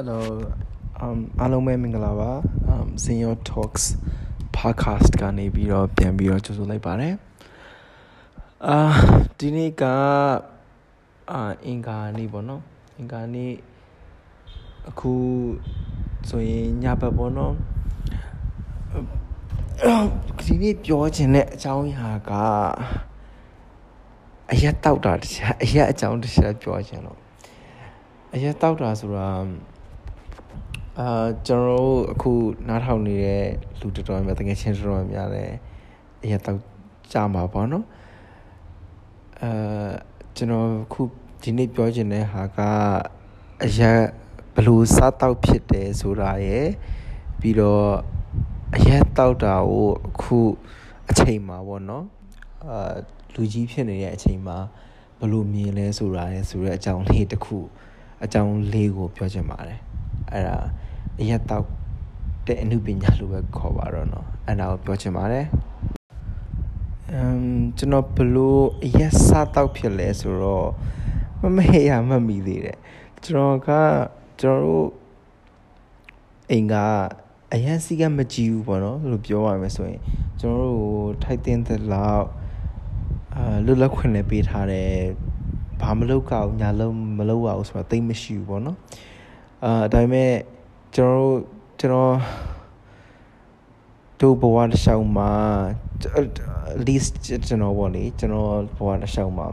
Hello um အားလုံးပဲမင်္ဂလာပါ um Senior Talks podcast ကနေပြီးတော့ပြန်ပြီးတော့ကြိုဆိုလိုက်ပါတယ်အာဒီနေ့ကအာအင်္ဂါနေ့ပေါ့နော်အင်္ဂါနေ့အခုဆိုရင်ညဘက်ပေါ့နော်ဒီနေ့ပြောချင်တဲ့အကြောင်းအရာကအရက်တောက်တာတခြားအရက်အကြောင်းတခြားပြောချင်တော့အရက်တောက်တာဆိုတာ အာကျွန်တော်တို့အခုနားထောင်နေတဲ့လူတော်တော်များတကယ်ချင်းတော်တော်များလည်းအရက်တောက်ကြမှာပေါ့နော်အာကျွန်တော်ခုဒီနေ့ပြောချင်တဲ့ဟာကအရက်ဘလို့စားတောက်ဖြစ်တယ်ဆိုတာရယ်ပြီးတော့အရက်တောက်တာကိုအခုအချိန်မှာပေါ့နော်အာလူကြီးဖြစ်နေတဲ့အချိန်မှာဘလို့မြင်လဲဆိုတာရယ်ဆိုတဲ့အကြောင်းလေးတစ်ခုအကြောင်းလေးကိုပြောချင်ပါတယ်အဲ့ဒါ အရက်တောက်တဲ့အမှုပညာလို့ပဲခေါ်ပါတော့เนาะအဲ့ဒါကိုပြောချင်ပါတယ်အမ်ကျွန်တော်ဘလို့အရက်စားတောက်ဖြစ်လဲဆိုတော့မမေ့ရမမိသေးတယ်ကျွန်တော်ကကျွန်တော်တို့အိမ်ကအရန်စီကမကြည့်ဘူးပေါ့နော်လို့ပြောရမယ်ဆိုရင်ကျွန်တော်တို့ထိုက်တင်တဲ့လောက်အာလွတ်လပ်ခွင့်လည်းပေးထားတယ်ဘာမလုပ်ကောက်ညာလုံးမလုပ်ရအောင်ဆိုတော့တိတ်မရှိဘူးပေါ့နော်အာဒါပေမဲ့ ကျွန်တော်တို့ကျွန်တော်တို့ဘဝတစ်လျှောက်မှာ at least ကျွန်တော်ပေါ့လေကျွန်တော်ဘဝတစ်လျှောက်မှာ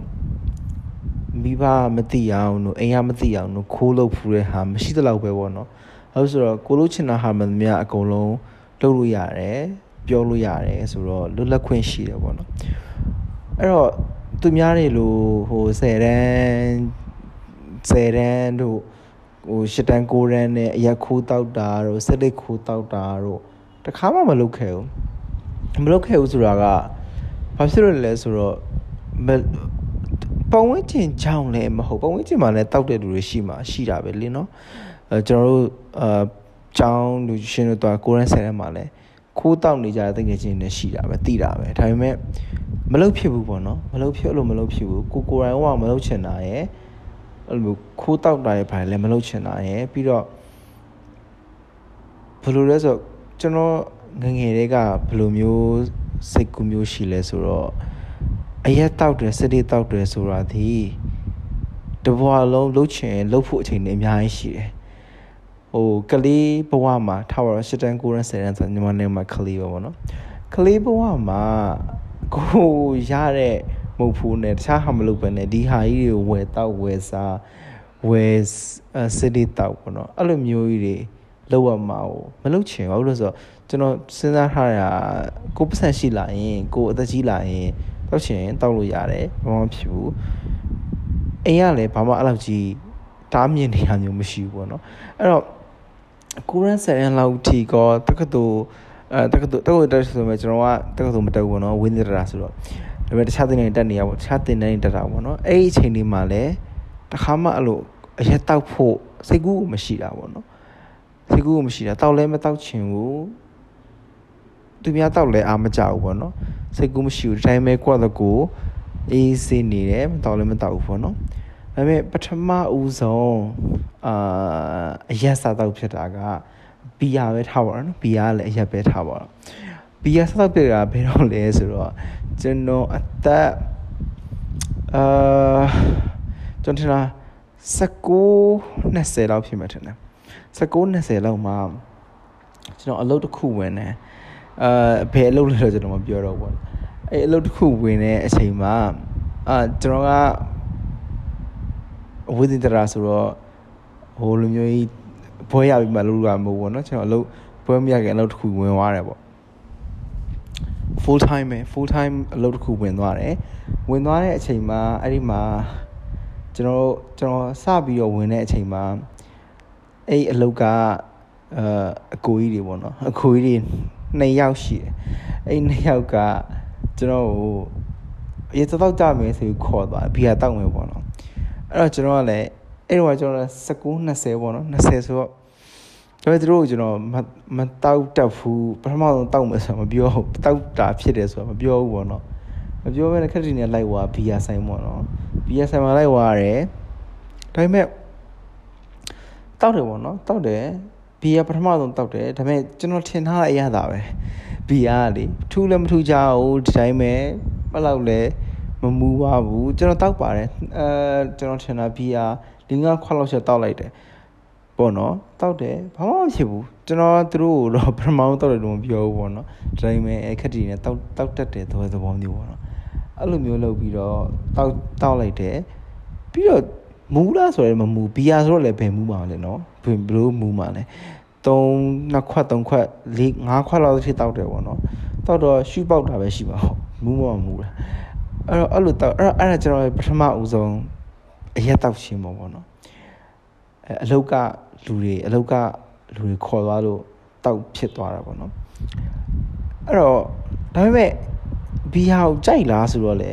မိဘမသိအောင်လို့အိမ်ကမသိအောင်လို့ခိုးလုပ်ဖူးတဲ့ဟာမရှိသလောက်ပဲပေါ့နော်အဲဆိုတော့ကိုလို့ချင်တာဟာမှန်သမျှအကုန်လုံးလုပ်လို့ရတယ်ပြောလို့ရတယ်ဆိုတော့လွတ်လပ်ခွင့်ရှိတယ်ပေါ့နော်အဲ့တော့သူများတွေလို့ဟို10တန်း10တန်းတို့ ဟိုရှစ်တန်း9တန်းနဲ့အရက်ခိုးတောက်တာတို့စက်လက်ခိုးတောက်တာတို့တခါမှမလုပ်ခဲ့ဘူးမလုပ်ခဲ့ဘူးဆိုတာကဘာဖြစ်လို့လဲဆိုတော့ပတ်ဝန်းကျင်ကြောင့်လည်းမဟုတ်ပတ်ဝန်းကျင်မှာလည်းတောက်တဲ့လူတွေရှိမှာရှိတာပဲလင်းနော်အဲကျွန်တော်တို့အာကျောင်းလူရှင်တို့တော့ကိုရန်ဆယ်ထဲမှာလည်းခိုးတောက်နေကြတဲ့တကယ်ချင်းတွေရှိတာပဲသိတာပဲဒါပေမဲ့မလုပ်ဖြစ်ဘူးပေါ့နော်မလုပ်ဖြစ်လို့မလုပ်ဖြစ်ဘူးကိုကိုရိုင်းကမလုပ်ချင်တာရယ် အဲ့လိုခိုးတောက်တာရယ်ဘာလဲမလုပ်ချင်တာရယ်ပြီးတော့ဘယ်လိုလဲဆိုကျွန်တော်ငငယ်တွေကဘယ်လိုမျိုးစိတ်ကူးမျိုးရှိလဲဆိုတော့အရက်တောက်တယ်စတိတောက်တယ်ဆိုတာဒီတဘွားလုံးလှုပ်ချင်လှုပ်ဖို့အချိန်တွေအများကြီးရှိတယ်ဟိုကလေးဘဝမှာထားပါတော့ရှစ်တန်းကိုရန်ဆယ်တန်းဆိုညီမနဲ့မှာကလေးပဲပေါ့နော်ကလေးဘဝမှာကိုရတဲ့ မဟုတ်ဘူးနဲ့တခြားဟာမလုပ်ပဲနဲ့ဒီဟာကြီးတွေဝယ်တောက်ဝယ်စားဝယ်စတိတောက်ပေါ့နော်အဲ့လိုမျိုးကြီးတွေလောက်ရမှာကိုမလုပ်ချင်ဘူးလို့ဆိုတော့ကျွန်တော်စဉ်းစားထားတာကိုပတ်စံရှိလာရင်ကိုအသက်ကြီးလာရင်တောက်ချင်တောက်လို့ရတယ်ဘာမှဖြစ်ဘူးအိမ်ကလည်းဘာမှအဲ့လောက်ကြီးတားမြင်နေတာမျိုးမရှိဘူးပေါ့နော်အဲ့တော့ကိုရန်ဆယ်ရန်လောက်ထီကောတက္ကသိုလ်အဲတက္ကသိုလ်တက္ကသိုလ်တက်ဆိုပေမဲ့ကျွန်တော်ကတက္ကသိုလ်မတက်ဘူးပေါ့နော်ဝင်းနေတာဆိုတော့ ဒါပေမဲ့တခြားတင်နေတက်နေရပေါ့တခြားတင်နေတက်တာပေါ့နော်အဲ့ဒီအချိန်လေးမှာလည်းတခါမှအဲ့လိုအရက်တောက်ဖို့စိတ်ကူးမရှိတာပေါ့နော်စိတ်ကူးမရှိတာတောက်လဲမတောက်ချင်ဘူးသူများတောက်လဲအားမကြဘူးပေါ့နော်စိတ်ကူးမရှိဘူးဒီတိုင်းပဲကိုယ့်အကိုအေးစေးနေတယ်မတောက်လဲမတောက်ဘူးပေါ့နော်ဒါပေမဲ့ပထမဦးဆုံးအာအရက်စားတောက်ဖြစ်တာကဘီယာပဲထားပါတော့နော်ဘီယာလည်းအရက်ပဲထားပါတော့ဘီယာစားတောက်ဖြစ်တာဘယ်တော့လဲဆိုတော့ ကျွန်တော်အသက်အာကျွန်တော်19 20လောက်ဖြစ်မှထင်တယ်19 20လောက်မှာကျွန်တော်အလုပ်တစ်ခုဝင်တယ်အာဘယ်အလုပ်လဲတော့ကျွန်တော်မပြောတော့ဘူးအဲ့အလုပ်တစ်ခုဝင်တဲ့အချိန်မှာအာကျွန်တော်ကအဝိဇ္ဇတရာဆိုတော့ဟိုလိုမျိုးကြီးဘွဲရပြီးမှလုပ်ရမှာမဟုတ်ဘူးเนาะကျွန်တော်အလုပ်ဘွဲမရခင်အလုပ်တစ်ခုဝင်သွားတယ်ပေါ့ full time ပဲ full time အလုပ်တစ်ခုဝင်သွားတယ်ဝင်သွားတဲ့အချိန်မှာအဲ့ဒီမှာကျွန်တော်ကျွန်တော်စပြီးတော့ဝင်တဲ့အချိန်မှာအဲ့အလုပ်ကအာအကိုကြီးတွေပေါ့နော်အကိုကြီးတွေနှစ်ယောက်ရှိတယ်အဲ့နှစ်ယောက်ကကျွန်တော်ကိုရေတောက်ကြမယ်ဆိုပြီးခေါ်သွားဘီယာတောက်မယ်ပေါ့နော်အဲ့တော့ကျွန်တော်ကလည်းအဲ့တော့ကျွန်တော်19 20ပေါ့နော်20ဆိုတော့ ဒါပေမဲ့သူတို့ကျွန်တော်မတောက်တတ်ဘူးပထမဆုံးတောက်မယ်ဆိုတော့မပြောဘူးတောက်တာဖြစ်တယ်ဆိုတော့မပြောဘူးပေါ့နော်မပြောဘဲနဲ့ခက်တီနဲ့လိုက်သွားဘီယာဆိုင်ပေါ့နော်ဘီယာဆိုင်မှာလိုက်သွားရတယ်ဒါပေမဲ့တောက်တယ်ပေါ့နော်တောက်တယ်ဘီယာပထမဆုံးတောက်တယ်ဒါပေမဲ့ကျွန်တော်ထင်ထားတဲ့အရသာပဲဘီယာကလေထူးလည်းမထူးကြဘူးဒီတိုင်းပဲဘယ်လောက်လဲမမူပါဘူးကျွန်တော်တောက်ပါတယ်အဲကျွန်တော်ထင်တာဘီယာ၄၅ခွက်လောက်ချက်တောက်လိုက်တယ် ပေါ့နော်တောက်တယ်ဘာမှမဖြစ်ဘူးကျွန်တော်သူတို့တော့ပထမဆုံးတောက်တယ်လို့မပြောဘူးပေါ့နော်ဒီတိုင်းပဲအခက်တည်နဲ့တောက်တောက်တတ်တယ်သဘောသဘောမျိုးပေါ့နော်အဲ့လိုမျိုးလုပ်ပြီးတော့တောက်တောက်လိုက်တယ်ပြီးတော့မူလားဆိုရဲမမူဘီယာဆိုတော့လည်းဘယ်မူမှာလဲနော်ဘယ်လိုမူမှာလဲ3နှစ်ခွက်3ခွက်4 5ခွက်လောက်ထိတောက်တယ်ပေါ့နော်တောက်တော့ရှူပေါက်တာပဲရှိပါဟုတ်မူမမူလားအဲ့တော့အဲ့လိုတောက်အဲ့အဲ့ဒါကျွန်တော်ပထမဦးဆုံးအရက်တောက်ချင်းပေါ့ပေါ့နော် အဲအလုတ်ကလူတွေအလုတ်ကလူတွေခေါ်သွားလို့တောက်ဖြစ်သွားတာပေါ့နော်အဲ့တော့ဒါပေမဲ့ဘီယာကိုကြိုက်လားဆိုတော့လေ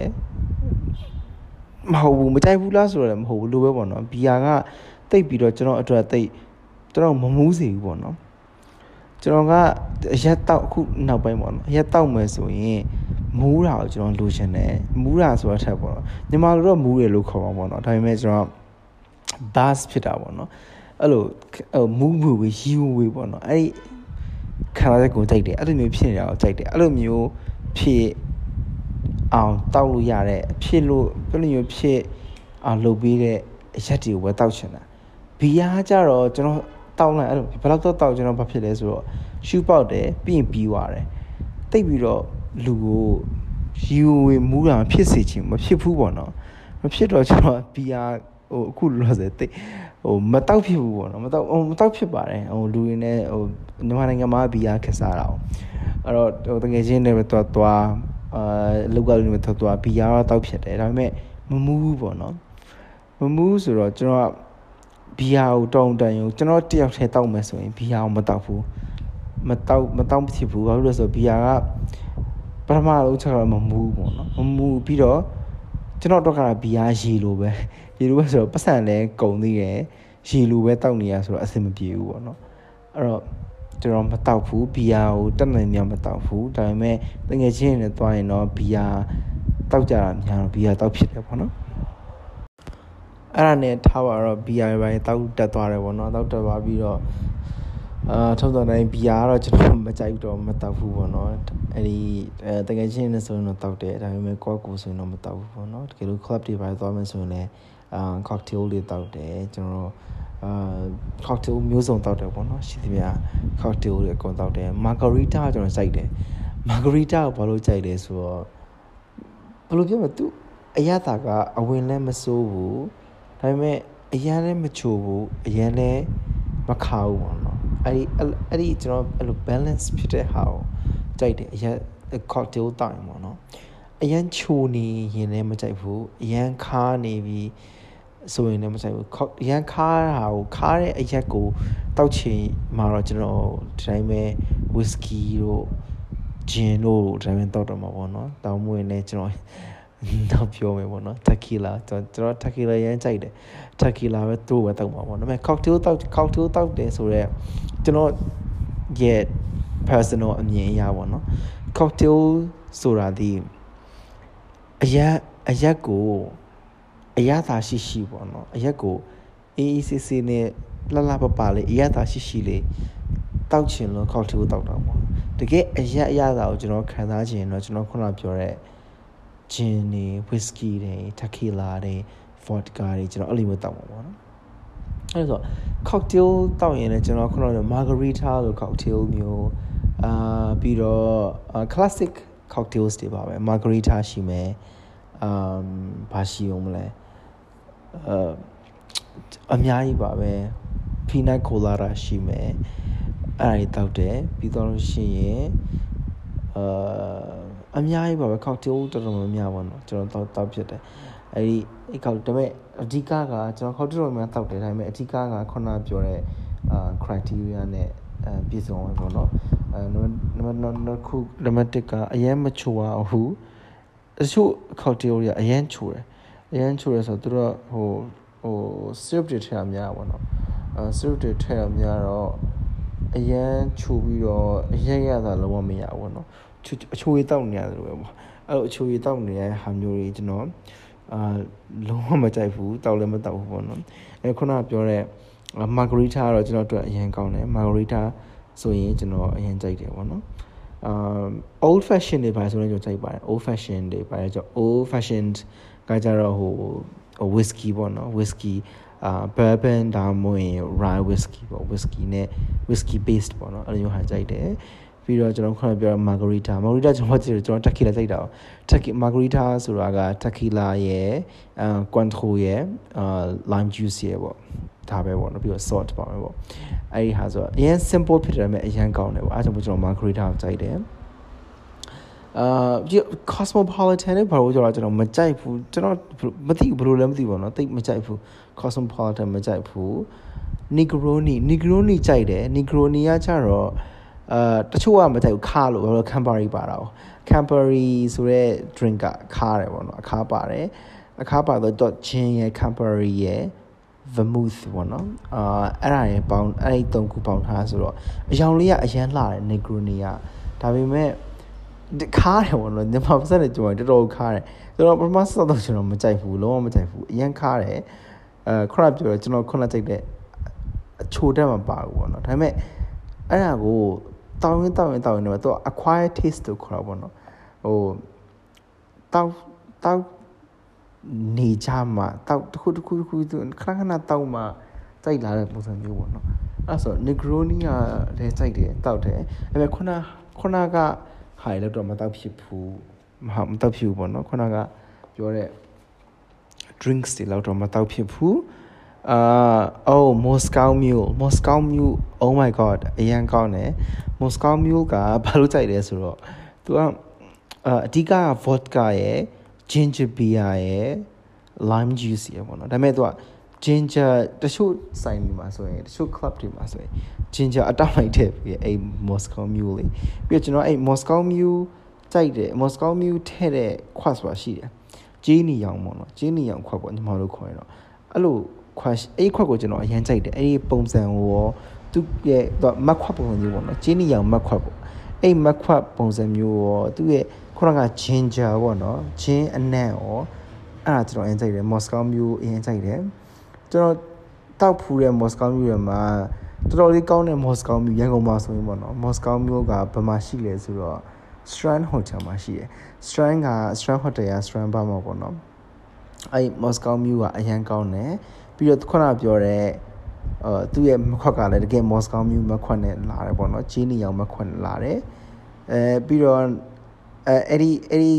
မဟုတ်ဘူးမကြိုက်ဘူးလားဆိုတော့လည်းမဟုတ်ဘူးလိုပဲပေါ့နော်ဘီယာကတိတ်ပြီးတော့ကျွန်တော်အတွက်တိတ်ကျွန်တော်မမူးစေဘူးပေါ့နော်ကျွန်တော်ကအရက်တောက်အခုနောက်ပိုင်းပေါ့နော်အရက်တောက်မယ်ဆိုရင်မူးတာကိုကျွန်တော်လိုချင်တယ်မူးတာဆိုတာထက်ပေါ့နော်ညီမတို့တော့မူးတယ်လို့ခေါ်ပါပေါ့နော်ဒါပေမဲ့ကျွန်တော် bass ဖြစ်တာပေါ့နော်အဲ့လိုမူးမူးဝေးရီဝေးပေါ့နော်အဲ့ဒီခံစားချက်ကိုကြိုက်တယ်အဲ့လိုမျိုးဖြစ်နေတာကိုကြိုက်တယ်အဲ့လိုမျိုးဖြစ်အောင်တောက်လို့ရတဲ့ဖြစ်လို့ဘယ်လိုမျိုးဖြစ်အောင်လုပ်ပြီးတဲ့အရက်တွေကိုပဲတောက်ချင်တာဘီယာကြတော့ကျွန်တော်တောက်လိုက်အဲ့လိုဘယ်လောက်တော့တောက်ကျွန်တော်ဘာဖြစ်လဲဆိုတော့ရှူပေါက်တယ်ပြီးရင်ပြီးသွားတယ်တိတ်ပြီးတော့လူကိုယူဝေမူးတာဖြစ်စေချင်မဖြစ်ဘူးပေါ့နော်မဖြစ်တော့ကျွန်တော်ဘီယာ ဟိုအခုလောဆယ်တိတ်ဟိုမတောက်ဖြစ်ဘူးပေါ့နော်မတောက်ဟိုမတောက်ဖြစ်ပါတယ်ဟိုလူတွေနဲ့ဟိုမြန်မာနိုင်ငံမှာဘီယာခက်စားတာ哦အဲ့တော့ဟိုတကယ်ချင်းတွေပဲသွားသွားအာလောက်ကလူတွေထွက်သွားဘီယာတော့တောက်ဖြစ်တယ်ဒါပေမဲ့မမူးဘူးပေါ့နော်မမူးဆိုတော့ကျွန်တော်ကဘီယာကိုတောင်းတန်ရုံကျွန်တော်တယောက်တည်းတောက်မယ်ဆိုရင်ဘီယာကိုမတောက်ဘူးမတောက်မတောက်ဖြစ်ဘူးဘာလို့လဲဆိုတော့ဘီယာကပထမဆုံးချက်ကတော့မမူးပေါ့နော်မမူးပြီးတော့ကျွန်တော်တော့ကဘီယာရေလိုပဲ ရေလိုပဲဆိုတော့ပတ်စံလည်းကုန်သေးတယ်ရေလိုပဲတောက်နေရဆိုတော့အဆင်မပြေဘူးပေါ့နော်အဲ့တော့ကျွန်တော်မတောက်ဘူးဘီယာကိုတက်နိုင်များမတောက်ဘူးဒါပေမဲ့တကယ်ချင်းနဲ့တွားရင်တော့ဘီယာတောက်ကြတာများတော့ဘီယာတောက်ဖြစ်တယ်ပေါ့နော်အဲ့ဒါနဲ့ထားပါတော့ဘီယာပဲတောက်တက်သွားတယ်ပေါ့နော်တောက်တက်သွားပြီးတော့အာထုံးစံတိုင်းဘီယာကတော့ကျွန်တော်မကြိုက်တော့မတောက်ဘူးပေါ့နော်အဲ့ဒီအဲတကယ်ချင်းနဲ့ဆိုရင်တော့တောက်တယ်ဒါပေမဲ့ကော့ကိုဆိုရင်တော့မတောက်ဘူးပေါ့နော်တကယ်လို့ club တွေပါသွားမယ်ဆိုရင်လည်း အာ cocktail လေးတောက်တယ်ကျွန်တော်အာ cocktail မျိုးစုံတောက်တယ်ပေါ့နော်ရှိသမျှ cocktail တွေအကုန်တောက်တယ် margarita ကျွန်တော်စိုက်တယ် margarita ကိုဘာလို့ကြိုက်လဲဆိုတော့ဘယ်လိုပြောမလဲသူအရသာကအဝင်လည်းမစိုးဘူးဒါပေမဲ့အရန်လည်းမချိုဘူးအရန်လည်းမခါဘူးပေါ့နော်အဲ့ဒီအဲ့ဒီကျွန်တော်အဲ့လို balance ဖြစ်တဲ့ဟာကိုကြိုက်တယ်အရန် cocktail တောက်ရင်ပေါ့နော်အရန်ချိုနေရင်လည်းမကြိုက်ဘူးအရန်ခါနေပြီး ဆိုရင်လည်းမဆိုင်ဘူးရန်ခါတာကိုခါတဲ့အရက်ကိုတောက်ချင်မှာတော့ကျွန်တော်ဒီတိုင်းပဲဝီစကီတို့ဂျင်တို့ဒီတိုင်းပဲတောက်တော့မှာပေါ့နော်တောင်းမွေးနေကျွန်တော်တော့ပြောမယ်ပေါ့နော်တက်ကီလာကျွန်တော်တက်ကီလာရမ်းကြိုက်တယ်တက်ကီလာပဲသူ့ပဲတောက်မှာပေါ့ဒါပေမဲ့ cocktail တောက် cocktail တောက်တယ်ဆိုတော့ကျွန်တော်ရဲ့ personal အမြင်အရပေါ့နော် cocktail ဆိုတာဒီအရက်အရက်ကို အရသာရှိရှိပေါ့နော်အရက်ကိုအေးအေးဆေးဆေးနဲ့လှလှပပလေးအရသာရှိရှိလေးတောက်ချင်လို့ခောက်ထီကိုတောက်တာပေါ့တကယ်အရက်အရသာကိုကျွန်တော်ခံစားချင်တော့ကျွန်တော်ခုနပြောတဲ့ဂျင်တွေဝီစကီတွေတက်ကီလာတွေဖော့ဒကာတွေကျွန်တော်အဲ့လိုမျိုးတောက်မှာပေါ့နော်အဲ့ဆို cocktail တောက်ရင်လည်းကျွန်တော်ခုနက margarita လို့ cocktail မျိုးအာပြီးတော့ classic cocktails တွေပါပဲ margarita ရှိမယ်အမ်ဘာရှိအောင်မလဲ အအများကြီးပါပဲဖီနက်ကိုလာရာရှိမယ်အဲ့ဒါတွေတောက်တယ်ပြီးတော့လို့ရှိရင်အာအများကြီးပါပဲကောက်တိုးတော်တော်များများပါတော့ကျွန်တော်တောက်တောက်ဖြစ်တယ်အဲ့ဒီအဲ့ကောက်ဒါပေမဲ့အဓိကကကျွန်တော်ကောက်တိုးတော်များတောက်တယ်ဒါပေမဲ့အဓိကကခုနပြောတဲ့အာ criteria နဲ့အဲပြည့်စုံအောင်ပေါ့နော်အဲနံပါတ်နံပါတ်ခုနံပါတ်1ကအရင်မချိုအောင်ဟုတချို့ cocktail တွေကအရင်ချိုတယ် အရန်ချိုးရဲဆိုတော့သူတို့ဟိုဟို syrup တွေထည့်ရများပါတော့အဲ syrup တွေထည့်ရများတော့အရန်ချိုးပြီးတော့အရန်ရတာလုံးဝမရဘူးနော်အချိုးရီတောက်နေရတယ်လို့ပဲပေါ့အဲ့လိုအချိုးရီတောက်နေရတဲ့ဟာမျိုးတွေကျွန်တော်အာလုံးဝမကြိုက်ဘူးတောက်လည်းမတောက်ဘူးပေါ့နော်အဲခုနပြောတဲ့မာဂရီတာကတော့ကျွန်တော်တို့အရင်ကောင်းတယ်မာဂရီတာဆိုရင်ကျွန်တော်အရင်ကြိုက်တယ်ပေါ့နော်အာ old fashion တွေပါဆိုရင်ကျွန်တော်ကြိုက်ပါတယ် old fashion တွေပါတယ်ကျွန်တော် old fashioned ကကြတော့ဟို whisky ပေါ့နော် whisky အာ bourbon ဒါမှမဟုတ် rye whisky ပေါ့ whisky နဲ့ whisky based ပေါ့နော်အဲ့လိုမျိုးဟာကြိုက်တယ်ပြီးတော့ကျွန်တော်ခုနပြော margarita margarita ကျွန်တော်ကြည့်ကျွန်တော် tequila ကြိုက်တာ tequila margarita ဆိုတာက tequila ရဲ့အာ cointreau ရဲ့အာ lime juice ရဲ့ပေါ့ဒါပဲပေါ့နော်ပြီးတော့ salt ပါမယ်ပေါ့အဲ့ဒီဟာဆိုအရင် simple ဖြစ်တယ်မဲ့အရင်ကောင်းတယ်ပေါ့အဲဒါကြောင့်ကျွန်တော် margarita ကိုကြိုက်တယ် အာ cosmopolitan နဲ့ဘာလို့ကြောကျွန်တော်မကြိုက်ဘူးကျွန်တော်မသိဘူးဘယ်လိုလဲမသိဘူးเนาะတိတ်မကြိုက်ဘူး cosmopolitan မကြိုက်ဘူး negroni negroni ကြိုက်တယ် negroni ကကြတော့အာတချို့ကမကြိုက်ဘူးခါလို့ဘာလို့ campari ပါတာ campari ဆိုတဲ့ drink ကခါတယ်ပေါ့နော်အခါပါတယ်အခါပါတော့ dot gin ရဲ့ campari ရဲ့ vermouth ပေါ့နော်အာအဲ့ဒါရဲ့ပေါင်းအဲ့ဒီသုံးခုပေါင်းထားဆိုတော့အယောင်လေးကအရန်လှတယ် negroni ကဒါပေမဲ့ ခါတယ်ပေါ့နော်ညမပတ်နဲ့ကြော်တော်တော်ခါတယ်ကျွန်တော်ပထမဆက်တော့ကျွန်တော်မကြိုက်ဘူးလုံးဝမကြိုက်ဘူးအရန်ခါတယ်အဲခရပ်ပြောတော့ကျွန်တော်ခုနကြိုက်တဲ့အချိုတက်မှာပါဘူးပေါ့နော်ဒါပေမဲ့အဲ့ဒါကိုတောင်းရင်တောင်းရင်တောင်းရင်တော့သူက acquired taste လို့ခေါ်တာပေါ့နော်ဟိုတောက်တောက်နေကြမှာတောက်တစ်ခုတစ်ခုတစ်ခုခဏခဏတောက်မှကြိုက်လာတဲ့ပုံစံမျိုးပေါ့နော်အဲ့ဆို negroni ကလည်းကြိုက်တယ်တောက်တယ်အဲ့မဲ့ခုနခုနက ဟာရတော့မတောက်ဖြစ်ဘူးမဟာမတောက်ဖြစ်ဘူးပေါ့နော်ခုနကပြောတဲ့ drinks တွေလောက်တော့မတောက်ဖြစ်ဘူးအာ oh Moscow Mule Moscow Mule oh my god အရန်ကောင်းတယ် Moscow Mule ကဘာလို့ကြိုက်လဲဆိုတော့သူကအအဓိက vodka ရယ် ginger beer ရယ် lime juice ရယ်ပေါ့နော်ဒါပေမဲ့သူက ginger တချို့ဆိုင်တွေမှာဆိုရင်တချို့ club တွေမှာဆိုရင် ginger အတောက်လိုက်ထည့်ပြီးအဲ့ Moscow Mule လေးပြီးတော့ကျွန်တော်အဲ့ Moscow Mule ကြိုက်တယ် Moscow Mule ထည့်တဲ့ခွတ်ဆိုတာရှိတယ်ဂျီနီရောင်ပေါ့နော်ဂျီနီရောင်ခွက်ပေါ့ညီမတို့ခေါ်ရတော့အဲ့လိုခွက်အဲ့ခွက်ကိုကျွန်တော်အရင်ကြိုက်တယ်အဲ့ဒီပုံစံကိုရောသူ့ရဲ့သူမက်ခွက်ပုံစံမျိုးပေါ့နော်ဂျီနီရောင်မက်ခွက်ပေါ့အဲ့မက်ခွက်ပုံစံမျိုးရောသူ့ရဲ့ခုနကဂျင်ဂျာပေါ့နော်ဂျင်းအနံ့ရောအဲ့ဒါကျွန်တော်အရင်ကြိုက်တယ်မော်စကိုမျိုးအရင်ကြိုက်တယ် ကျွန်တော်တောက်ဖူးတဲ့မော်စကိုမျိုးတွေမှာတော်တော်လေးကောင်းတဲ့မော်စကိုမျိုးရန်ကုန်မှာဆိုရင်ပေါ့နော်မော်စကိုမျိုးကဘယ်မှာရှိလဲဆိုတော့ Strand Hotel မှာရှိတယ် Strand က Strand Hotel က Strand ဘာမှာပေါ့နော်အဲ့ Moscow Mule ကအရန်ကောင်းတယ်ပြီးတော့ခုနပြောတဲ့အာသူ့ရဲ့မခွက်ကလည်းတကယ် Moscow Mule မခွက်နဲ့လာတယ်ပေါ့နော်ဂျင်းနီအောင်မခွက်နဲ့လာတယ်အဲပြီးတော့အဲအဲ့ဒီအဲ့ဒီ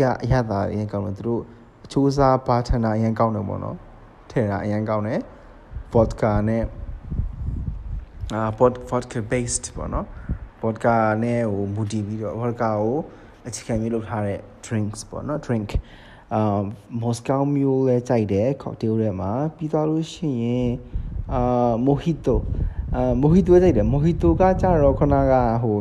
ရအရသာအရင်ကောင်းတယ်သူတို့အချိုးစားဘာထန်တာအရင်ကောင်းတယ်ပေါ့နော် ထဲတာအရင်ကောင်းတယ် vodka နဲ့အာ vodka based ပေါ့နော် vodka နဲ့ဟိုမူတည်ပြီးတော့ vodka ကိုအခြေခံပြီးလုပ်ထားတဲ့ drinks ပေါ့နော် drink အာ Moscow Mule လဲကြိုက်တယ် cocktail ထဲမှာပြီးသွားလို့ရှိရင်အာ mojito အာ mojito ကြိုက်တယ် mojito ကကြတော့ခုနကဟို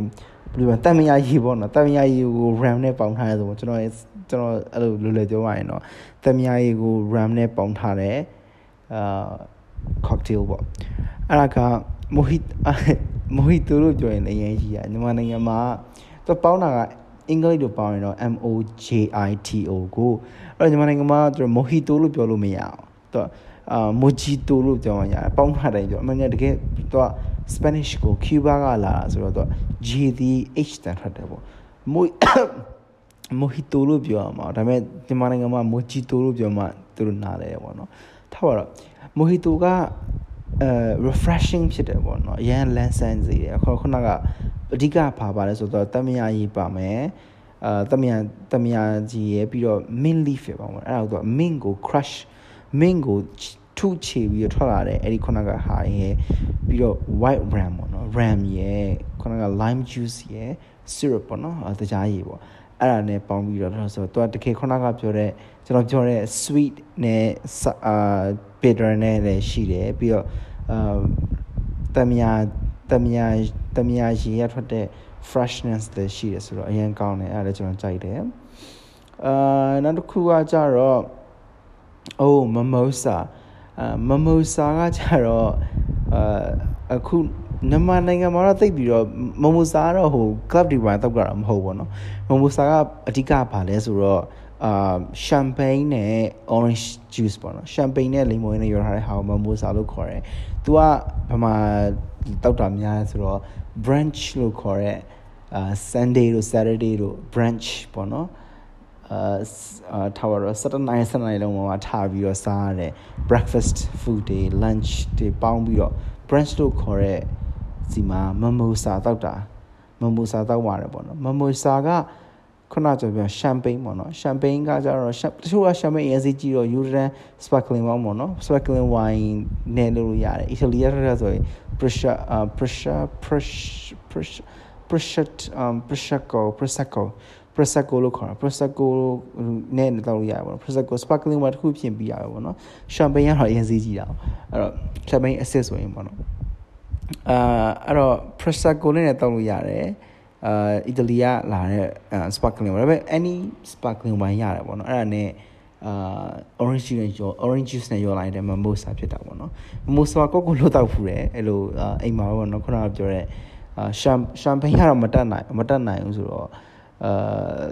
ဘယ်လိုတန်မယာရီပေါ့နော်တန်မယာရီကို ram နဲ့ပေါင်းထားတယ်ဆိုတော့ကျွန်တော်ကျွန်တော်အဲ့လိုလိုလေပြောရရင်တော့တန်မယာရီကို ram နဲ့ပေါင်းထားတဲ့ အာ cocktail ပေါ့အဲ့ဒါက mojito mojito လို့ပြောရင်လည်းအရင်ကြီးอ่ะမြန်မာနိုင်ငံမှာသူပေါင်းတာကအင်္ဂလိပ်လိုပေါင်းရင်တော့ M O J I T O ကိုအဲ့တော့မြန်မာနိုင်ငံမှာသူ mojito လို့ပြောလို့မရအောင်သူအာ mojito လို့ပြောမှရတယ်ပေါင်းထားတယ်ပြောအမှန်တကယ်သူက Spanish ကို Cuba ကလာတာဆိုတော့သူ G ဒီ H တန်ထွက်တယ်ပေါ့ mo mojito လို့ပြောရမှာဒါပေမဲ့မြန်မာနိုင်ငံမှာ mojito လို့ပြောမှ သူတို့နားလဲပေါ့နော်ထားပါတော့ mojito ကအဲ refreshing ဖြစ်တယ်ပေါ့နော်အရန်လန်းဆန်းစေတယ်အခုခုနကအဓိကဘာပါလဲဆိုတော့တမယာကြီးပါမယ်အာတမယာတမယာကြီးရဲ့ပြီးတော့ mint leaf ပဲပေါ့အဲ့ဒါကို mint ကို crush mint ကိုထုချေပြီးတော့ထွက်လာတယ်အဲ့ဒီခုနကဟာရဲ့ပြီးတော့ white ram ပေါ့နော် ram ရဲ့ခုနက lime juice ရဲ့ syrup ပေါ့နော်တကြားရည်ပေါ့အဲ့ဒါနဲ့ပေါင်းပြီးတော့ဆိုတော့သူကတကယ်ခုနကပြောတဲ့ ကျွန်တော်ပြောတဲ့ sweet နဲ့အာ bitter နဲ့လည်းရှိတယ်ပြီးတော့အာတမယာတမယာတမယာရေရထွက်တဲ့ freshness လည်းရှိတယ်ဆိုတော့အရင်ကောင်းတယ်အဲ့ဒါလည်းကျွန်တော်ကြိုက်တယ်အာနောက်တစ်ခုကကြတော့အိုး mimosa အာ mimosa ကကြတော့အာအခုမြန်မာနိုင်ငံမှာတော့သိပြီးတော့မမိုစာကတော့ဟို club တွေပါတောက်ကြတာမဟုတ်ဘောနော်မမိုစာကအဓိကဘာလဲဆိုတော့ အာ champagne နဲ့ orange juice ပေါ့နော် champagne နဲ့ lemon နဲ့ရောထားတဲ့ဟာကို mimosa လို့ခေါ်တယ် तू ကဘာမှတောက်တာများဆိုတော့ brunch လို့ခေါ်တဲ့အာ Sunday တို့ Saturday တို့ brunch ပေါ့နော်အာထားပါတော့7နိုင်7နိုင်လုံးမှာထားပြီးတော့စားရတယ် breakfast food တွေ lunch တွေပေါင်းပြီးတော့ brunch လို့ခေါ်တဲ့စီမှာမမိုစာတောက်တာမမိုစာတောက်ပါတယ်ပေါ့နော်မမိုစာက ခုနကျွန်တော်ပြောရှမ်ပိန်းပေါ့နော်ရှမ်ပိန်းကကြတော့တချို့ကရှမ်ပိန်းအရင်စီကြည့်တော့ယူရန်စပါကလင်ဝိုင်းပေါ့နော်စပါကလင်ဝိုင်းနဲ့လို့ရတယ်အီတလီရတဲ့ဆိုရင် pressure uh pressure pressure pressure pressure um prosecco prosecco prosecco လို့ခေါ်တာ prosecco နဲ့တောက်လို့ရပါဘော prosecco sparkling wine တစ်ခုပြင်ပြီးရပါဘောနော် champagne ကတော့အရင်စီးကြည့်တာအဲ့တော့ champagne အစစ်ဆိုရင်ပေါ့နော်အာအဲ့တော့ prosecco နဲ့တောက်လို့ရတယ် အာအီတလီကလာတဲ့ sparkling wine ဒါပေမဲ့ any sparkling wine ရတယ်ပေါ့နော်အဲ့ဒါနဲ့အာ orange juice နဲ့ရော orange juice နဲ့ရောလိုက်တဲ့ mimosa ဖြစ်တာပေါ့နော် mimosa ကိုကိုလို့တောက်ဖူးတယ်အဲ့လိုအိမ်မှာပေါ့နော်ခုနကပြောတဲ့အာရှမ်ရှမ်ပိန်းကတော့မတက်နိုင်မတက်နိုင်ဘူးဆိုတော့အာ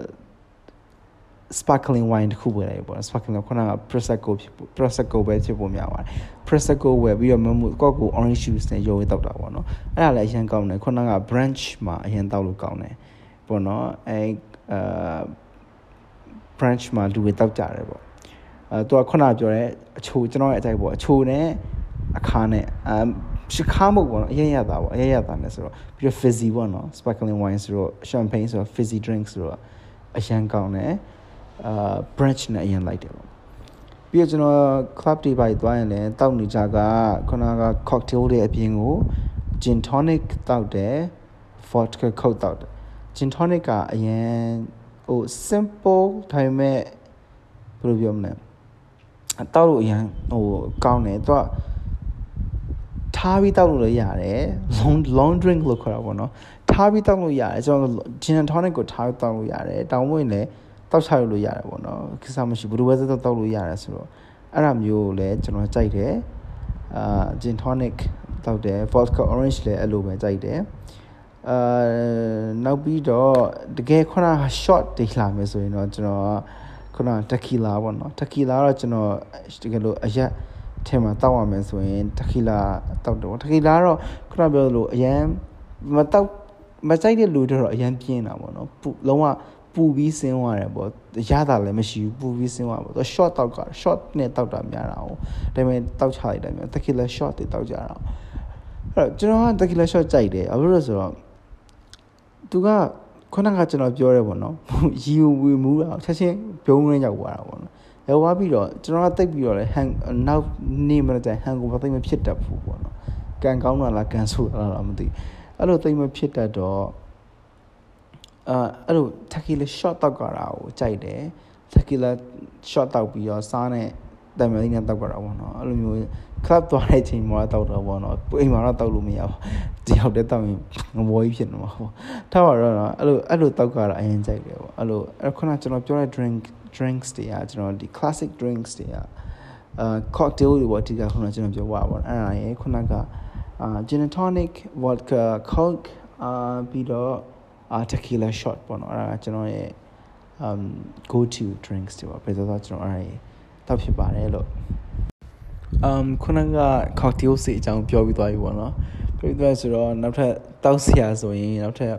sparkling wine တခုဝယ်လိုက်ပေါ့ sparkling ခုနက prosecco ဖြစ် prosecco ပဲဖြစ်ဖို့များပါတယ် prosecco ဝယ်ပြီးတော့မမှုကောက်ကို orange juice နဲ့ရောဝေးတောက်တာပေါ့နော်အဲ့ဒါလည်းအရင်ကောင်းတယ်ခုနက branch မှာအရင်တောက်လို့ကောင်းတယ်ပေါ့နော်အဲအာ branch မှာလူတွေတောက်ကြတယ်ပေါ့အဲသူကခုနပြောတဲ့အချိုကျွန်တော်ရဲ့အကြိုက်ပေါ့အချိုနဲ့အခါနဲ့အမ်ရှခါမဟုတ်ပေါ့နော်အရင်ရတာပေါ့အရင်ရတာနဲ့ဆိုတော့ပြီးတော့ fizzy ပေါ့နော် sparkling wine ဆိုတော့ champagne ဆိုတော့ fizzy drink ဆိုတော့အရန်ကောင်းတယ် အာ branch နဲ့အရင်လိုက်တယ်ပေါ့ပြီးတော့ကျွန်တော် club တွေပါသွားရင်လည်းတောက်နေကြကခုနက cocktail တွေအပြင်ကို gin tonic တောက်တယ် vodka coke တောက်တယ် gin tonic ကအရင်ဟို simple ဒါပေမဲ့ဘယ်လိုပြောမလဲအတောက်လို့အရင်ဟိုကောင်းတယ်သူကထားပြီးတောက်လို့လည်းရတယ် long long drink လို့ခေါ်တာပေါ့နော်ထားပြီးတောက်လို့ရတယ်ကျွန်တော် gin and tonic ကိုထားပြီးတောက်လို့ရတယ်တောင်းဝင်လည်း တောက်ချလို့ရတယ်ပေါ့နော်ကိစ္စမရှိဘူးဘယ်လိုပဲတောက်တောက်လို့ရတယ်ဆိုတော့အဲ့ဒါမျိုးလည်းကျွန်တော်ကြိုက်တယ်အာ gin tonic တောက်တယ် vodka orange လည်းအဲ့လိုပဲကြိုက်တယ်အာနောက်ပြီးတော့တကယ်ခုန short တွေလာမယ်ဆိုရင်တော့ကျွန်တော်ခုန tequila ပေါ့နော် tequila တော့ကျွန်တော်တကယ်လို့အရက်ထဲမှာတောက်ရမယ်ဆိုရင် tequila တောက်တယ်ပေါ့ tequila တော့ခုနပြောလို့အရန်မတောက်မကြိုက်တဲ့လူတွေတော့အရန်ပြင်းတာပေါ့နော်ပူလုံးဝ ပူပြီးဆင်းသွားတယ်ပေါ့ရတာလည်းမရှိဘူးပူပြီးဆင်းသွားပေါ့သူ short တောက်က short နဲ့တောက်တာများတာ哦ဒါပေမဲ့တောက်ချလိုက်တယ်မျိုး tequila short တွေတောက်ကြတာအဲ့တော့ကျွန်တော်က tequila short ကြိုက်တယ်ဘာလို့လဲဆိုတော့သူကခုနကကျွန်တော်ပြောရဲပေါ့နော်ရီဝီမူးတာချက်ချင်းဘုံရင်းရောက်သွားတာပေါ့နော်ရောက်သွားပြီးတော့ကျွန်တော်ကတိတ်ပြီးတော့လေဟန်နောက်နေမတဲ့ဟန်ကိုမသိမဖြစ်တတ်ဘူးပေါ့နော်ကန်ကောင်းတာလားကန်ဆိုးတာလားမသိအဲ့လိုသိမဖြစ်တတ်တော့ အာအဲ့လိုတက်ကီလာ shot တောက်ကြတာကိုကြိုက်တယ်တက်ကီလာ shot တောက်ပြီးတော့စားနဲ့တံမြလေးနဲ့တောက်ကြတာပေါ့နော်အဲ့လိုမျိုး club သွားတဲ့အချိန်မှာတောက်တော့ပေါ့နော်အိမ်မှာတော့တောက်လို့မရဘူးဒီရောက်တဲ့တောက်ရင်ငဘောကြီးဖြစ်နေမှာပေါ့ထားပါတော့နော်အဲ့လိုအဲ့လိုတောက်ကြတာအရင်ကြိုက်တယ်ပေါ့အဲ့လိုအဲ့ခုနကျွန်တော်ပြောတဲ့ drink drinks တွေကကျွန်တော်ဒီ classic drinks တွေကအာ cocktail တွေပေါ့ဒီကခုနကျွန်တော်ပြောပါပေါ့အဲ့ဒါရေခုနကအာ gin and tonic vodka coke အာပြီးတော့ tequila shot ပေါ့နော်အဲ့ဒါကျွန်တော်ရဲ့ um go to drinks တွေပေါ့ဘယ်လိုတော့ကျွန်တော်အဲ့ဒါတောက်ဖြစ်ပါတယ်လို့ um ခုနက cocktail စီအကြောင်းပြောပြီးသွားပြီပေါ့နော်ပြောပြီးသွားဆိုတော့နောက်ထပ်တောက်စရာဆိုရင်နောက်ထပ်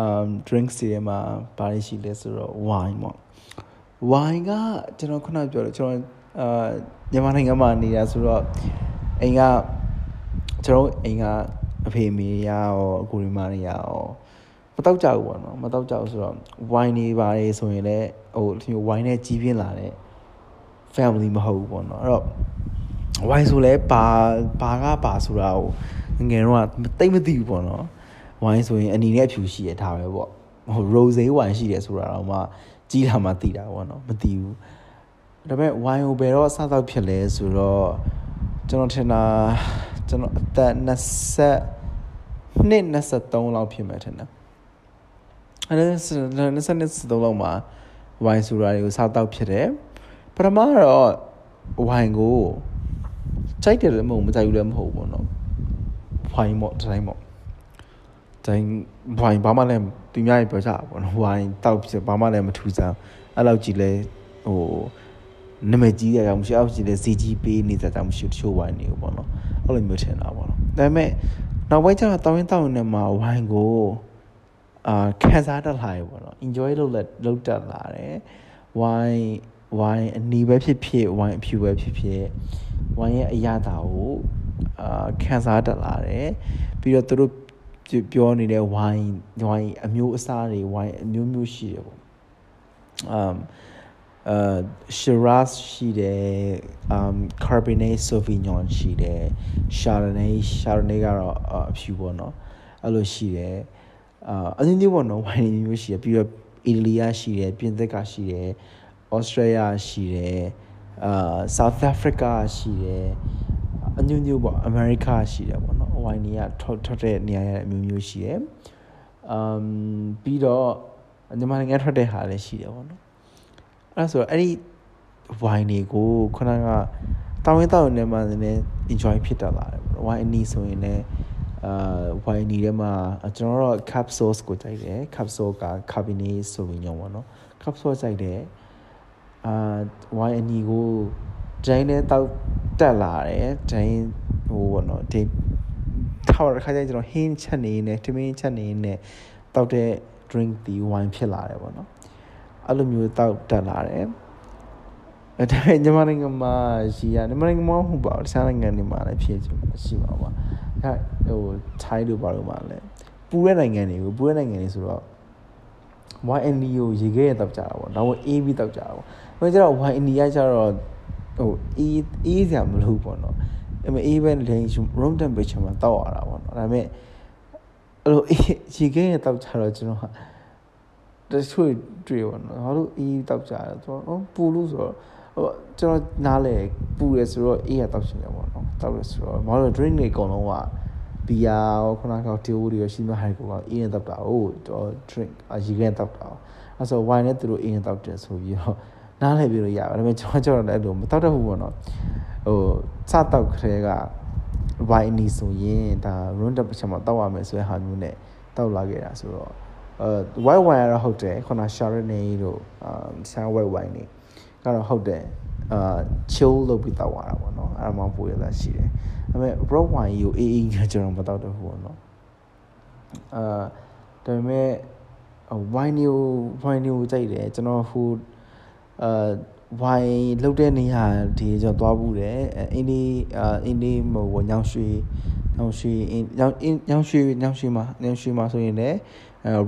um drinks တွေမှာဘာတွေရှိလဲဆိုတော့ wine ပေါ့ wine ကကျွန်တော်ခုနပြောတယ်ကျွန်တော်အာမြန်မာနိုင်ငံမှာနေတာဆိုတော့အိမ်ကကျွန်တော်အိမ်ကအဖေမေရရောအကူရီမတွေရရောမ တောက်ကြဘူးပေါ့နော်မတောက်ကြဘူးဆိုတော့ wine တွေပါတယ်ဆိုရင်လည်းဟိုဒီ wine နဲ့ကြီးပြင်းလာတဲ့ family မဟုတ်ဘူးပေါ့နော်အဲ့တော့ wine ဆိုလဲဘာဘာကဘာဆိုတာကိုငယ်တော့တိတ်မသိဘူးပေါ့နော် wine ဆိုရင်အနီနဲ့အဖြူရှိရထားပဲပေါ့ဟို rose wine ရှိတယ်ဆိုတာတော့မှကြီးလာမှသိတာပေါ့နော်မသိဘူးဒါပေမဲ့ wine ကိုဘယ်တော့အစတော့ဖြစ်လဲဆိုတော့ကျွန်တော်ထင်တာကျွန်တော်အသက်20နှစ်23လောက်ဖြစ်မယ်ထင်တယ် အဲ့ဒါ20နှစ်23လောက်မှာ wine ဆိုတာတွေကိုစားတော့ဖြစ်တယ်ပထမတော့ wine ကိုကြိုက်တယ်လည်းမဟုတ်မကြိုက်ဘူးလည်းမဟုတ်ဘူးပေါ့နော် wine ပေါ့တိုင်းပေါ့တိုင်း wine ဘာမှလည်းသူများရေပြောကြပါပေါ့နော် wine တောက်ဖြစ်ဘာမှလည်းမထူးဆန်းအဲ့လောက်ကြည့်လဲဟိုနာမည်ကြီးရအောင်မရှိအောင်ရှိတဲ့စီကြီးပေးနေတဲ့ကြောင့်မရှိတချို့ဝိုင်းနေဘူးပေါ့နော်အဲ့လိုမျိုးထင်တာပေါ့နော်ဒါပေမဲ့နောက်ပိုင်းကျတော့တောင်းရင်တောင်းရင်မှာဝိုင်းကို အာခံစားတတ်လာရေပေါ့နော် enjoy လုပ်လက်လုပ်တတ်လာတယ်ဝိုင်းဝိုင်းအနီးပဲဖြစ်ဖြစ်ဝိုင်းအဖြူပဲဖြစ်ဖြစ်ဝိုင်းရဲ့အရာတာကိုအာခံစားတတ်လာတယ်ပြီးတော့သူတို့ပြောနေတဲ့ဝိုင်းဝိုင်းအမျိုးအစားတွေဝိုင်းအမျိုးမျိုးရှိတယ်ပေါ့ um အာ Shiraz ရှိတယ် um Cabernet Sauvignon ရှိတယ် Chardonnay Chardonnay ကတော့အဖြူပေါ့နော်အဲ့လိုရှိတယ် အာအင်းမျိုးပေါ့နော်ဝိုင်းမျိုးရှိတယ်ပြီးတော့အီတလီကရှိတယ်ပြင်သစ်ကရှိတယ်ဩစတြေးလျရှိတယ်အာ South Africa ရှိတယ်အမျိုးမျိုးပေါ့အမေရိကရှိတယ်ပေါ့နော်ဝိုင်းတွေကထွက်ထွက်တဲ့နေရာရအမျိုးမျိုးရှိတယ်အမ်ပြီးတော့မြန်မာနိုင်ငံထွက်တဲ့ဟာလည်းရှိတယ်ပေါ့နော်အဲ့ဆိုအဲ့ဒီ wine တွေကိုခုနကတောင်းရင်တောင်းနေမှလည်း enjoy ဖြစ်တတ်လာတယ်ပေါ့ wine အနီးဆိုရင်လည်း အာ wine ဒီထဲမှာကျွန်တော်တို့ capsules ကိုကြိုက်တယ် capsule က cabernet sauvignon ပေါ့နော် capsule ကြိုက်တယ်အာ wine အနီးကိုဒိုင်းနဲ့တောက်တက်လာတယ်ဒိုင်းဟိုပေါ့နော်ဒီထောက်ရခါကျရင်ကျွန်တော်ဟင်းချက်နေနေတမင်းချက်နေနေတောက်တဲ့ drink ဒီ wine ဖြစ်လာတယ်ပေါ့နော်အဲ့လိုမျိုးတောက်တက်လာတယ်အဲဒါပေမဲ့ညီမနိုင်ငံမှာရှိရညီမနိုင်ငံမှာမဟုတ်ပါဘူးတခြားနိုင်ငံတွေမှာလည်းဖြစ်ရှိမှာပါ အဲဟို Thai တို့ဘာလို့မှလည်းပူတဲ့နိုင်ငံတွေကိုပူတဲ့နိုင်ငံတွေဆိုတော့ YND ကိုရေခဲရတောက်ကြတာပေါ့နောက်ဝင် AB တောက်ကြတာပေါ့ဟိုကျတော့ YND ကကျတော့ဟိုအေးအေးစရာမလိုပေါ့နော်အဲ့မဲ့အေးပဲလေ room temperature မှာတောက်ရတာပေါ့နော်ဒါပေမဲ့အဲ့လိုရေခဲရတောက်ကြတော့ကျွန်တော်ကတချို့တွေ့ပါတော့ဘာလို့အေးတောက်ကြတယ်ဆိုတော့ပူလို့ဆိုတော့ ဟိုကျွန်တော်နားလေပူတယ်ဆိုတော့အေးရတောက်ရှင်တယ်ပေါ့နော်တောက်ရဆိုတော့ဘာလို့ drink တွေအကုန်လုံးကဘီယာရောခုနကတီယိုတွေရောရှိမှဟိုက်ကိုအေးရတောက်တာဟိုတော့ drink အရေခဲတောက်တာအဲ့ဆို wine နဲ့သူတို့အေးရတောက်တယ်ဆိုပြီးတော့နားလည်ပြီးလို့ရပါတယ်ဒါပေမဲ့ကျွန်တော်ကျွန်တော်လည်းအဲ့လိုမတောက်တတ်ဘူးပေါ့နော်ဟိုစတောက်ခဲက wine နီဆိုရင်ဒါ room temperature မှာတောက်ရမယ်ဆိုတဲ့ဟာမျိုးနဲ့တောက်လာခဲ့တာဆိုတော့အဲ white wine ကတော့ဟုတ်တယ်ခုန Chardonnay တို့အာဆန် white wine တွေ ကတော့ဟုတ်တယ်အာ chill လုပ်ပြီးတောက်ရတာပေါ့နော်အဲ့ဒါမှပိုရတာရှိတယ်ဒါပေမဲ့ red wine ကိုအေးအေးညာကျွန်တော်မတောက်တော့ဘူးပေါ့နော်အာဒါပေမဲ့ wine ကို wine ကိုကြိုက်တယ်ကျွန်တော်ဟိုအာဝိုင်လှုပ်တဲ့နေရာဒီကျွန်တော်သွားဘူးတယ်အင်းဒီအင်းဒီဟိုညောင်ရွှေညောင်ရွှေညောင်ညောင်ရွှေညောင်ရွှေမှာညောင်ရွှေမှာဆိုရင်လည်း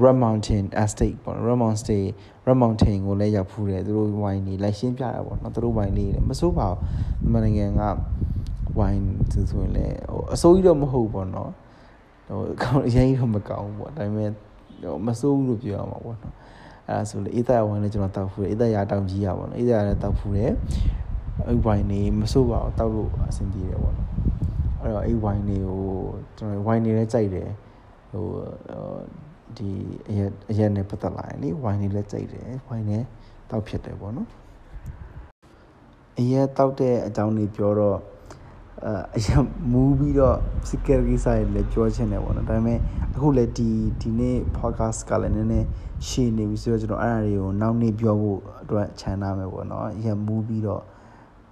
Red Mountain Estate ပေါ့ Red Mountain State Red Mountain ကိုလည်းရောက်ဖူးတယ်သူတို့ဝိုင်နေလိုက်ရှင်းပြတာပေါ့နော်သူတို့ဝိုင်လေးလည်းမစိုးပါဘူးမြန်မာနိုင်ငံကဝိုင်ဆိုဆိုရင်လည်းဟိုအစိုးကြီးတော့မဟုတ်ပေါ့နော်ဟိုအကောင်အရင်ကြီးတော့မကောင်းဘူးပေါ့ဒါပေမဲ့ဟိုမစိုးဘူးလို့ပြောရမှာပေါ့နော်အဲဒါဆိုလေအေးသက်ဝိုင်းလည်းကျွန်တော်တောက်ဖူးတယ်အေးသက်ရာတောင်ကြီးရပါတော့အေးသက်ရာလည်းတောက်ဖူးတယ်အဲ့ဝိုင်းနေမစိုးပါဘူးတောက်လို့အဆင်ပြေတယ်ပေါ့နော်အဲ့တော့အဲ့ဝိုင်းနေကိုကျွန်တော်ဝိုင်းနေလည်းကြိုက်တယ်ဟို ဒီအရက်အရက်နဲ့ပတ်သက်လာရင်လေဝိုင်းနေလည်းကြိုက်တယ်ဝိုင်းနေတောက်ဖြစ်တယ်ပေါ့နော်အရက်တောက်တဲ့အကြောင်းတွေပြောတော့အရမူးပြီးတော့ security side လည်းပြောချင်တယ်ပေါ့နော်ဒါပေမဲ့အခုလည်းဒီဒီနေ့ podcast ကလည်းနည်းနည်းရှည်နေပြီဆိုတော့ကျွန်တော်အဲ့အရာတွေကိုနောက်နေ့ပြောဖို့အတွက်ခြံထားမယ်ပေါ့နော်အရမူးပြီးတော့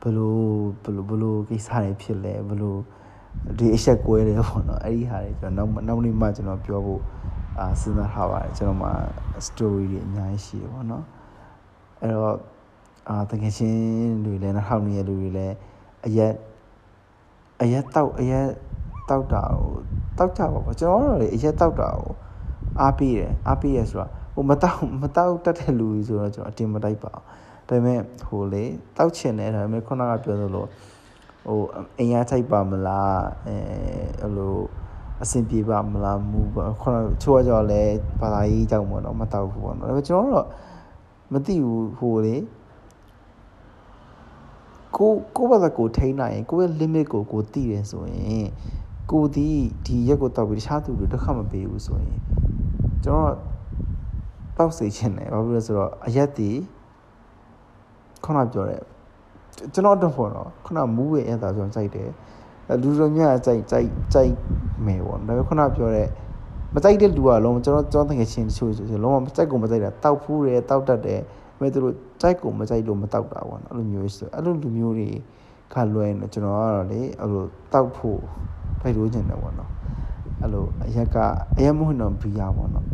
ဘလို့ဘလို့ဘလို့ကိစ္စတွေဖြစ်လဲဘလို့ဒီအချက်ကွဲတယ်ပေါ့နော်အဲ့ဒီဟာတွေကျွန်တော်နောက်နောက်နေ့မှကျွန်တော်ပြောဖို့ အာစဉ်းစားထားပါတယ်ကျွန်တော်မှာ story တွေအများကြီးရှိတယ်ပေါ့နော်အဲ့တော့အာတကယ်ချင်းတွေလည်းနောက်ထောင်နေရလူတွေလည်းအရက်အရက်တောက်အရက်တောက်တာကိုတောက်ကြပါပေါ့ကျွန်တော်တို့လေအရက်တောက်တာကိုအားပေးတယ်အားပေးရဆိုတာဟိုမတောက်မတောက်တတ်တဲ့လူကြီးဆိုတော့ကျွန်တော်အတင်မတိုက်ပါဘူးဒါပေမဲ့ဟိုလေတောက်ချင်တယ်ဒါပေမဲ့ခုနကပြောသလိုဟိုအင်ရထိုက်ပါမလားအဲအဲ့လို အဆင်ပြေပါမလားမူပါခုနချိုးကြော်လဲဘာသာရေးကြောင့်ပေါ့နော်မတောက်ဘူးပေါ့နော်ဒါပေမဲ့ကျွန်တော်တို့မသိဘူးဟိုလေကိုကိုဘာသာကိုထိန်းနိုင်ရင်ကိုရဲ့ limit ကိုကိုသိတယ်ဆိုရင်ကိုဒီဒီရက်ကိုတောက်ပြီးတခြားသူတွေတစ်ခါမပေးဘူးဆိုရင်ကျွန်တော်တောက်စေချင်တယ်ဘာဖြစ်လဲဆိုတော့အရက်တီခုနပြောတဲ့ကျွန်တော်တော့ပေါ့နော်ခုနမူးရဲ့အဲ့ဒါကျွန်တော်စိုက်တယ် လူတော်များစိုက်စိုက်စိုက်မယ်ပေါ့ဒါပေမဲ့ခုနပြောတဲ့မစိုက်တဲ့လူကလုံးကျွန်တော်ကျွန်တော်တကယ်ချင်းတချို့ဆိုလုံးဝမစိုက်ကုန်မစိုက်တာတောက်ဖူးတယ်တောက်တတ်တယ်မဲ့သူတို့ကြိုက်ကုန်မကြိုက်လို့မတောက်တာပေါ့နော်အဲ့လိုမျိုးဆိုအဲ့လိုလူမျိုးတွေခါလွယ်နေကျွန်တော်ကတော့လေအဲ့လိုတောက်ဖို့တိုက်လို့ကျင်တယ်ပေါ့နော်အဲ့လိုအရက်ကအရက်မဟုတ်တော့ဘီယာပေါ့နော်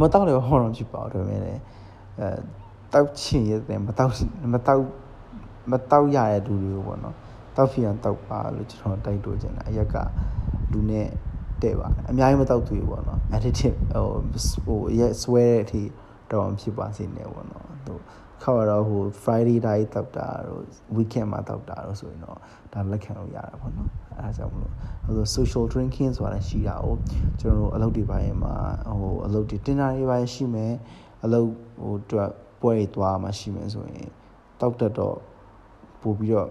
မတောက်လည်းဟောတော့ဖြစ်ပါတော့မယ်လေအဲတောက်ချင်ရတယ်မတောက်မတောက်မတောက်ရတဲ့လူတွေပေါ့နော် တောက်ဖြစ်အောင်တောက်ပါလို့ကျွန်တော်တိုက်လို့ကျင်တာအရက်ကလူနဲ့တဲ့ပါတယ်အများကြီးမတောက်သူပေါ့နော် additive ဟိုဟိုရက်ဆွဲတဲ့အထိတော့ဖြစ်ပါစေနေပေါ့နော်သူခေါက်တော့ဟို Friday တိုင်းတောက်တာတို့ weekend မှာတောက်တာတို့ဆိုရင်တော့ဒါလက်ခံလို့ရတာပေါ့နော်အဲဒါကြောင့်မလို့ဟို social drinking ဆိုတာရှိတာ哦ကျွန်တော်တို့အလုပ်တွေပိုင်းမှာဟိုအလုပ်တွေတင်တာတွေပိုင်းရှိမယ်အလုပ်ဟိုအတွက်ပွဲတွေသွားမှရှိမယ်ဆိုရင်တောက်တတ်တော့ပို့ပြီးတော့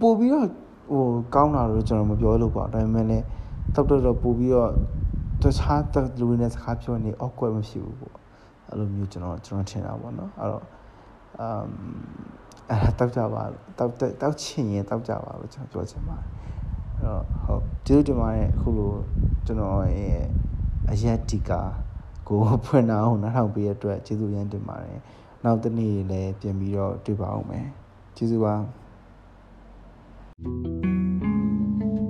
ပို့ပြီးတော့ဟိုကောင်းတာလို့ကျွန်တော်မပြောလို့ပါဒါပေမဲ့လည်းတောက်တတ်တော့ပို့ပြီးတော့တခြားလူတွေနဲ့စကားပြောနေ awkward မဖြစ်ဘူးပေါ့အဲ့လိုမျိုးကျွန်တော်ကျွန်တော်ထင်တာပေါ့နော်အဲ့တော့အမ်အဲ့တောက်ကြပါတောက်တောက်ချင်ရင်တောက်ကြပါလို့ကျွန်တော်ပြောချင်ပါတယ်အဲ့တော့ဟုတ်ကျေးဇူးတင်ပါတယ်အခုလိုကျွန်တော်ရဲ့အရက်တီကာကိုဖွင့်အောင်နားထောင်ပေးရတဲ့အတွက်ကျေးဇူးရမ်းတင်ပါတယ်နောက်တနေ့လည်းပြန်ပြီးတော့တွေ့ပါအောင်မယ်ကျေးဇူးပါ Thank you.